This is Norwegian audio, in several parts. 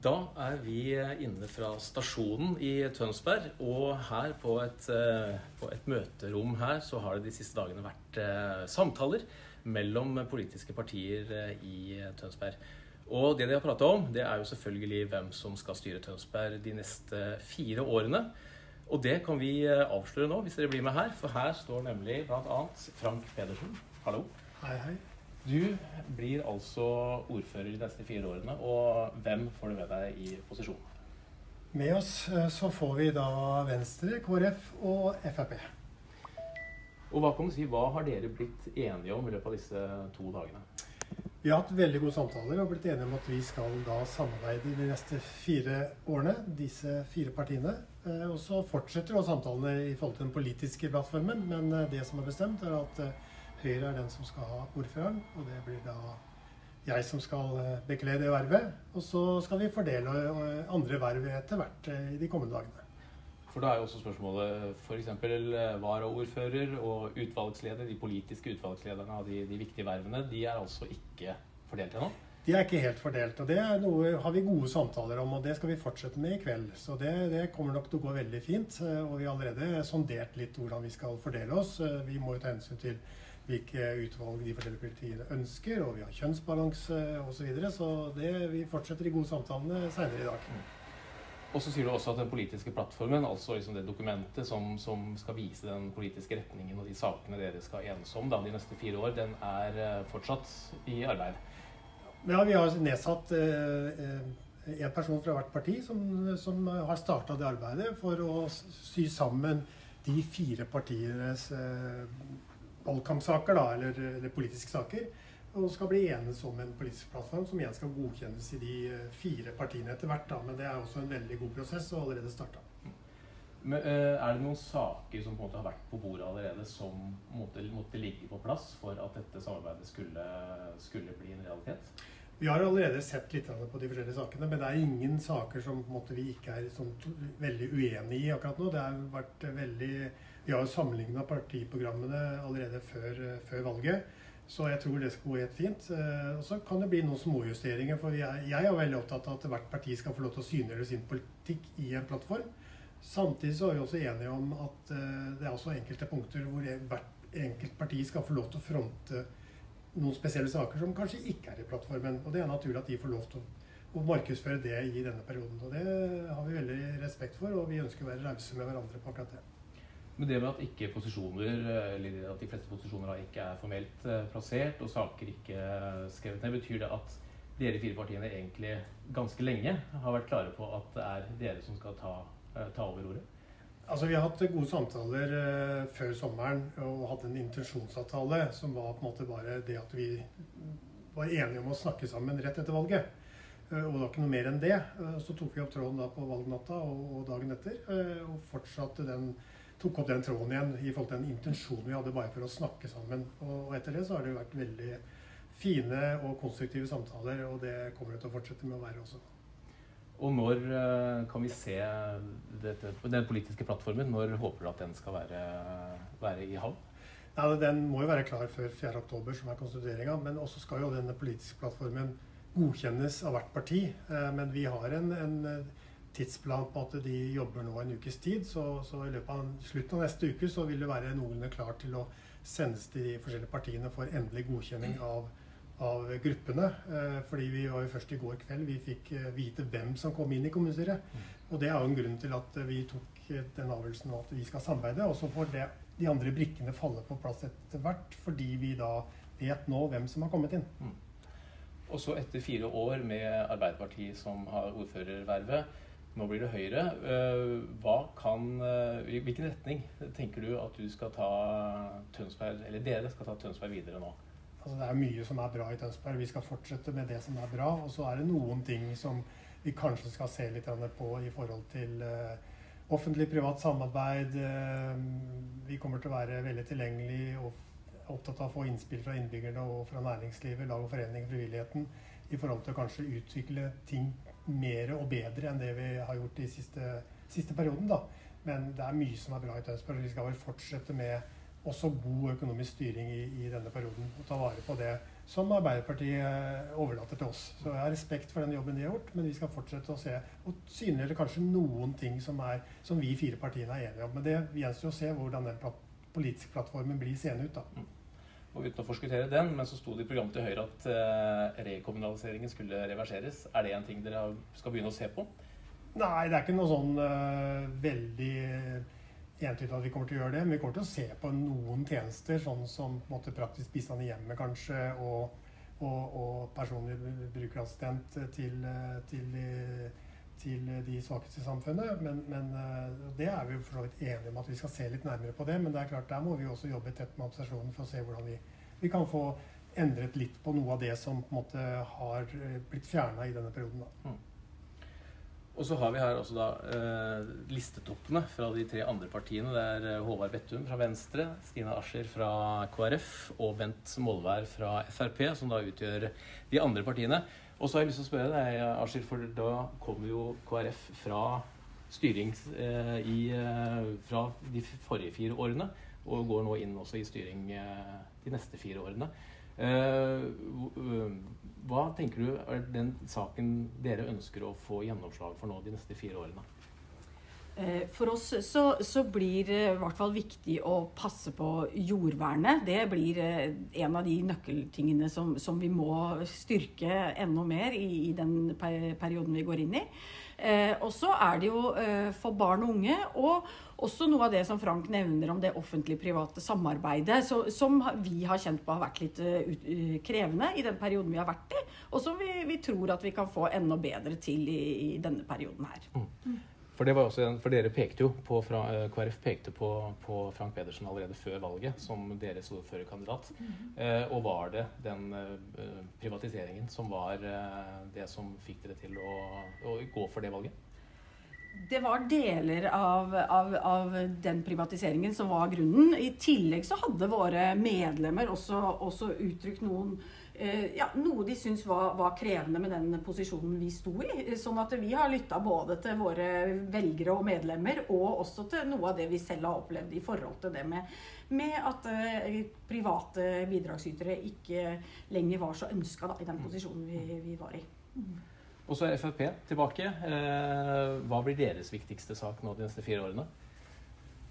Da er vi inne fra stasjonen i Tønsberg, og her på et, eh, på et møterom her så har det de siste dagene vært eh, samtaler mellom politiske partier eh, i Tønsberg. Og det de har pratet om, det er jo selvfølgelig hvem som skal styre Tønsberg de neste fire årene. Og det kan vi eh, avsløre nå, hvis dere blir med her, for her står nemlig bl.a. Frank Pedersen. Hallo. Hei, hei. Du blir altså ordfører de neste fire årene, og hvem får du med deg i posisjon? Med oss eh, så får vi da Venstre, KrF og Frp. Og hva kan du si, hva har dere blitt enige om i løpet av disse to dagene? Vi har hatt veldig gode samtaler og blitt enige om at vi skal da samarbeide de neste fire årene, disse fire partiene. Eh, Og så fortsetter jo samtalene i forhold til den politiske plattformen, men eh, det som er bestemt, er at Høyre er den som skal ha ordføreren, og det blir da jeg som skal eh, bekle det vervet. Og så skal vi fordele eh, andre verv etter hvert eh, i de kommende dagene. For da er jo også spørsmålet f.eks. varaordfører og utvalgsleder, de politiske utvalgslederne av de, de viktige vervene, de er altså ikke fordelt ennå? De er ikke helt fordelt, og det noe har vi gode samtaler om, og det skal vi fortsette med i kveld. Så det, det kommer nok til å gå veldig fint. Og vi har allerede sondert litt hvordan vi skal fordele oss. Vi må jo ta hensyn til hvilke utvalg de forskjellige politiene ønsker, og vi har kjønnsbalanse osv. Så, videre, så det, vi fortsetter de gode samtalene seinere i dag. Og så sier du også at den politiske plattformen, altså liksom det dokumentet som, som skal vise den politiske retningen og de sakene dere skal enes om da, de neste fire år, den er eh, fortsatt i arbeid. Ja, vi har nedsatt eh, en person fra hvert parti som, som har starta det arbeidet for å sy sammen de fire partienes eh, valgkampsaker, da, eller, eller politiske saker. Og skal bli enes om en politisk plattform som igjen skal godkjennes i de eh, fire partiene etter hvert. Da. Men det er også en veldig god prosess og allerede starta. Eh, er det noen saker som på en måte har vært på bordet allerede, som måtte, måtte ligge på plass for at dette samarbeidet skulle, skulle bli en realitet? Vi har allerede sett litt på de forskjellige sakene, men det er ingen saker som måte, vi ikke er sånn, veldig uenig i akkurat nå. Det har vært veldig, Vi har jo sammenligna partiprogrammene allerede før, før valget, så jeg tror det skal gå helt fint. Eh, Og så kan det bli noen småjusteringer, for jeg, jeg er veldig opptatt av at hvert parti skal få lov til å synliggjøre sin politikk i en plattform. Samtidig så er vi også enige om at eh, det er også enkelte punkter hvor hvert enkelt parti skal få lov til å fronte noen spesielle saker som kanskje ikke er i plattformen. Og det er naturlig at de får lov til å, markedsføre det i denne perioden. Og det har vi veldig respekt for, og vi ønsker å være rause med hverandre på akkurat det. Men det med at ikke posisjoner, eller at de fleste posisjoner ikke er formelt eh, plassert, og saker ikke eh, skrevet ned, betyr det at dere fire partiene egentlig ganske lenge har vært klare på at det er dere som skal ta, eh, ta over ordet? Altså, Vi har hatt gode samtaler eh, før sommeren og hatt en intensjonsavtale som var på en måte bare det at vi var enige om å snakke sammen rett etter valget. Eh, og det var ikke noe mer enn det. Eh, så tok vi opp tråden da på valgnatta og, og dagen etter. eh, og fortsatte den, tok opp den tråden igjen i forhold til den intensjonen vi hadde bare for å snakke sammen. Og, og etter det så har det vært veldig fine og konstruktive samtaler, og det kommer det til å fortsette med å være også. Og når eh, kan vi se dette, den politiske plattformen? Når håper du at den skal være, være i havn? Ja, Den må jo være klar før 4.10, som er konstitueringa. Men også skal jo denne politiske plattformen godkjennes av hvert parti. Eh, Men vi har en, en eh, tidsplan på at de jobber nå en ukes tid. Så, så i løpet av slutten av neste uke så vil det være noenlunde klart til å sendes til de forskjellige partiene for endelig godkjenning av, av gruppene. Eh, Fordi vi var jo først i går kveld vi fikk eh, vite hvem som kom inn i kommunestyret. Og det er jo en grunn til at eh, vi tok den avgjørelsen at vi skal samarbeide. Og så får det, de andre brikkene falle på plass etter hvert, fordi vi da vet nå hvem som har kommet inn. Og så etter fire år med Arbeiderpartiet som har ordførervervet, nå blir det Høyre. Hva kan, hvilken retning tenker du at du skal ta Tønsberg, eller dere skal ta Tønsberg videre nå? Altså, det er mye som er bra i Tønsberg. Vi skal fortsette med det som er bra. Og så er det noen ting som vi kanskje skal se litt på i forhold til offentlig-privat samarbeid. Vi kommer til å være veldig tilgjengelig og opptatt av å få innspill fra innbyggerne og fra næringslivet, lag og forening, frivilligheten, i forhold til å kanskje utvikle ting mer og bedre enn det vi har gjort i siste, siste perioden. da. Men det er mye som er bra i Tønsberg. Vi skal vel fortsette med også god økonomisk styring i, i, denne perioden. Og ta vare på det som Arbeiderpartiet overlater til oss. Så jeg har respekt for den jobben de har gjort, men vi skal fortsette å se og synliggjøre kanskje noen ting som, er, som vi fire partiene er enige om. Men det gjenstår å se hvordan den politiske plattformen blir seende ut. da. Mm. Og uten å forskuttere den, men så sto det i programmet til Høyre at eh, rekommunaliseringen skulle reverseres. Er det en ting dere skal begynne å se på? Nei, det er ikke noe sånn uh, veldig entydig at vi kommer til å gjøre det. Men vi kommer til å se på noen tjenester, sånn som måte, praktisk bistand i hjemmet kanskje, og, og, og personlig brukerassistent til, til, til, de svakeste i samfunnet. Men, men, det er vi for så vidt enige om at vi skal se litt nærmere på det. Men det er klart, der må vi også jobbe tett med administrasjonen for å se hvordan vi, vi kan få endret litt på noe av det som på en måte har blitt fjerna i denne perioden. da. Og så har vi her også da eh, listetoppene fra de tre andre partiene. Det er eh, Håvard Bettum fra Venstre, Stina Ascher fra KrF og Bent Molvær fra Frp, som da utgjør de andre partiene. Og så har jeg lyst til å spørre deg, Ascher, for da kommer jo KrF fra styring eh, i, eh, fra de forrige fire årene, og går nå inn også i styring eh, de neste fire årene. Eh, hva tenker du er den saken dere ønsker å få gjennomslag for nå de neste fire årene? Eh, for oss så, så, blir det i hvert fall viktig å passe på jordvernet. Det blir eh, en av de nøkkeltingene som, som vi må styrke enda mer i, i den perioden vi går inn i. Eh, og så er det jo eh, for barn og unge, og også noe av det som Frank nevner om det offentlig-private samarbeidet, så, som vi har kjent på har vært litt uh, krevende i den perioden vi har vært i, og som vi, vi, tror at vi kan få enda bedre til i, i denne perioden her. Mm. For, det var også, for dere pekte jo på, fra, KrF pekte på, på, Frank Pedersen allerede før valget som deres ordførerkandidat. Mm. Eh, og var det den eh, privatiseringen som var eh, det som fikk dere til å, å gå for det valget? det var deler av, av, av, den privatiseringen som var grunnen. I tillegg så hadde våre medlemmer også, også uttrykt noen eh, ja, noe de syntes var, var, krevende med den posisjonen vi sto i. Sånn at vi har lytta både til våre velgere og medlemmer, og også til noe av det vi selv har opplevd i forhold til det med, med at eh, private bidragsytere ikke lenger var så ønska i den posisjonen vi, vi var i. Mm. Og så er Frp tilbake. Eh, hva blir deres viktigste sak nå de neste fire årene?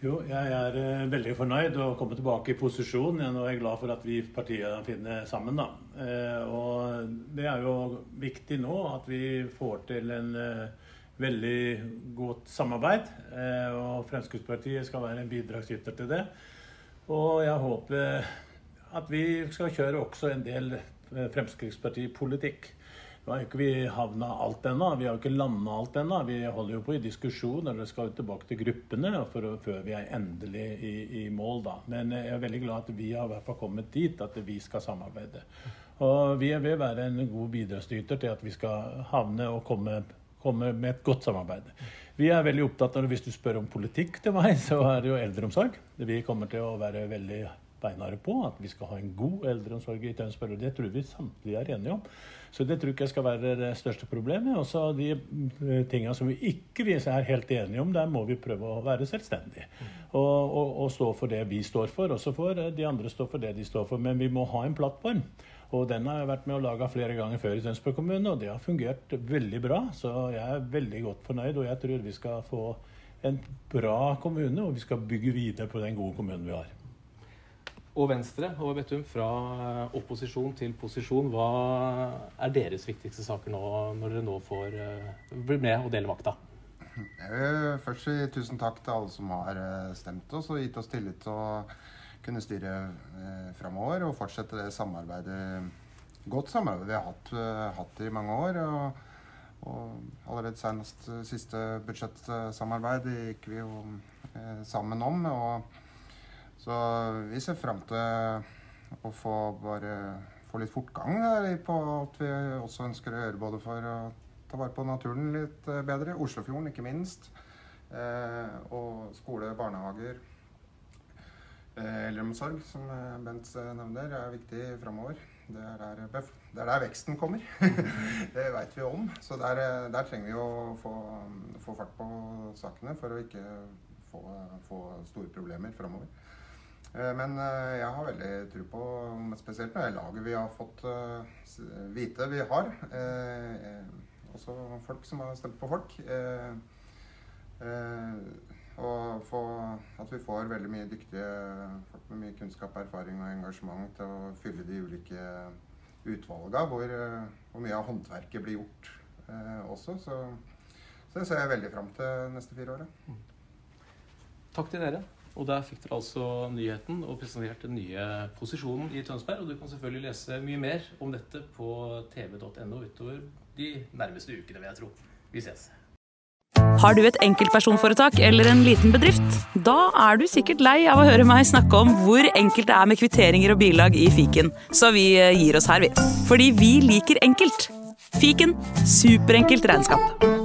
Jo, jeg er uh, veldig fornøyd å komme tilbake i posisjon. Jeg er glad for at vi partiene finner sammen. da. Uh, og det er jo viktig nå at vi får til en uh, veldig godt samarbeid. og Fremskrittspartiet skal være en bidragsyter til det. Og jeg håper at vi skal kjøre også en del Fremskrittspartipolitikk. Nå har ikke vi havna alt ennå. Vi har ikke landa alt ennå. Vi holder jo på i diskusjon, eller skal jo tilbake til gruppene for, før vi er endelig i, i, mål. da. Men jeg er veldig glad at vi har hvert fall kommet dit at vi skal samarbeide. Og vi vil være en god bidragsyter til at vi skal havne og komme, komme med et godt samarbeid. Vi er veldig opptatt av, Hvis du spør om politikk til meg, så er det jo eldreomsorg. Vi kommer til å være veldig beinharde på at vi skal ha en god eldreomsorg i Tønsberg. Og det tror vi samtlige er enige om. Så det tror jeg ikke skal være det største problemet. Og så de tinga tingene som vi ikke er helt enige om, der må vi prøve å være selvstendige. Og, og, og, stå for det vi står for. Og så får de andre stå for det de står for. Men vi må ha en plattform. Og den har jeg vært med å lage flere ganger før i Tønsberg kommune, og det har fungert veldig bra. Så jeg er veldig godt fornøyd, og jeg tror vi skal få en bra kommune, og vi skal bygge videre på den gode kommunen vi har og Venstre og Bettum, fra opposisjon til posisjon. Hva er deres viktigste saker nå, når dere nå får uh, bli med og dele makta? Jeg vil først si tusen takk til alle som har eh, stemt oss og gitt oss tillit til å kunne styre eh, framover og fortsette det samarbeidet, godt samarbeidet vi har hatt, uh, hatt i mange år. Og, og allerede senest siste budsjettsamarbeid gikk vi jo eh, sammen om. og så vi ser fram til å få bare få litt fortgang der på at vi også ønsker å gjøre både for å ta vare på naturen litt eh, bedre. Oslofjorden, ikke minst. Eh, og skole, barnehager. Eh, eldreomsorg, som eh, Bent eh, nevner, er viktig framover. Det det er der veksten kommer. det veit vi om. Så der, der, trenger vi å få, få, fart på sakene for å ikke få, få store problemer framover. Men jeg har veldig tro på, spesielt med det laget vi har fått vite vi har. Også folk som har stemt på folk. Og at vi får veldig mye dyktige folk med mye kunnskap, erfaring og engasjement til å fylle de ulike utvalga, hvor, hvor mye av håndverket blir gjort eh, også. Så, så, det ser jeg veldig fram til neste fire året. Takk til dere. Og der fikk dere altså nyheten og presentert den nye posisjonen i Tønsberg. Og du kan selvfølgelig lese mye mer om dette på tv.no utover de nærmeste ukene, vil jeg tro. Vi ses. Har du et enkeltpersonforetak eller en liten bedrift? Da er du sikkert lei av å høre meg snakke om hvor enkelt det er med kvitteringer og bilag i fiken, så vi eh, gir oss her, vi. Fordi vi liker enkelt. Fiken superenkelt regnskap.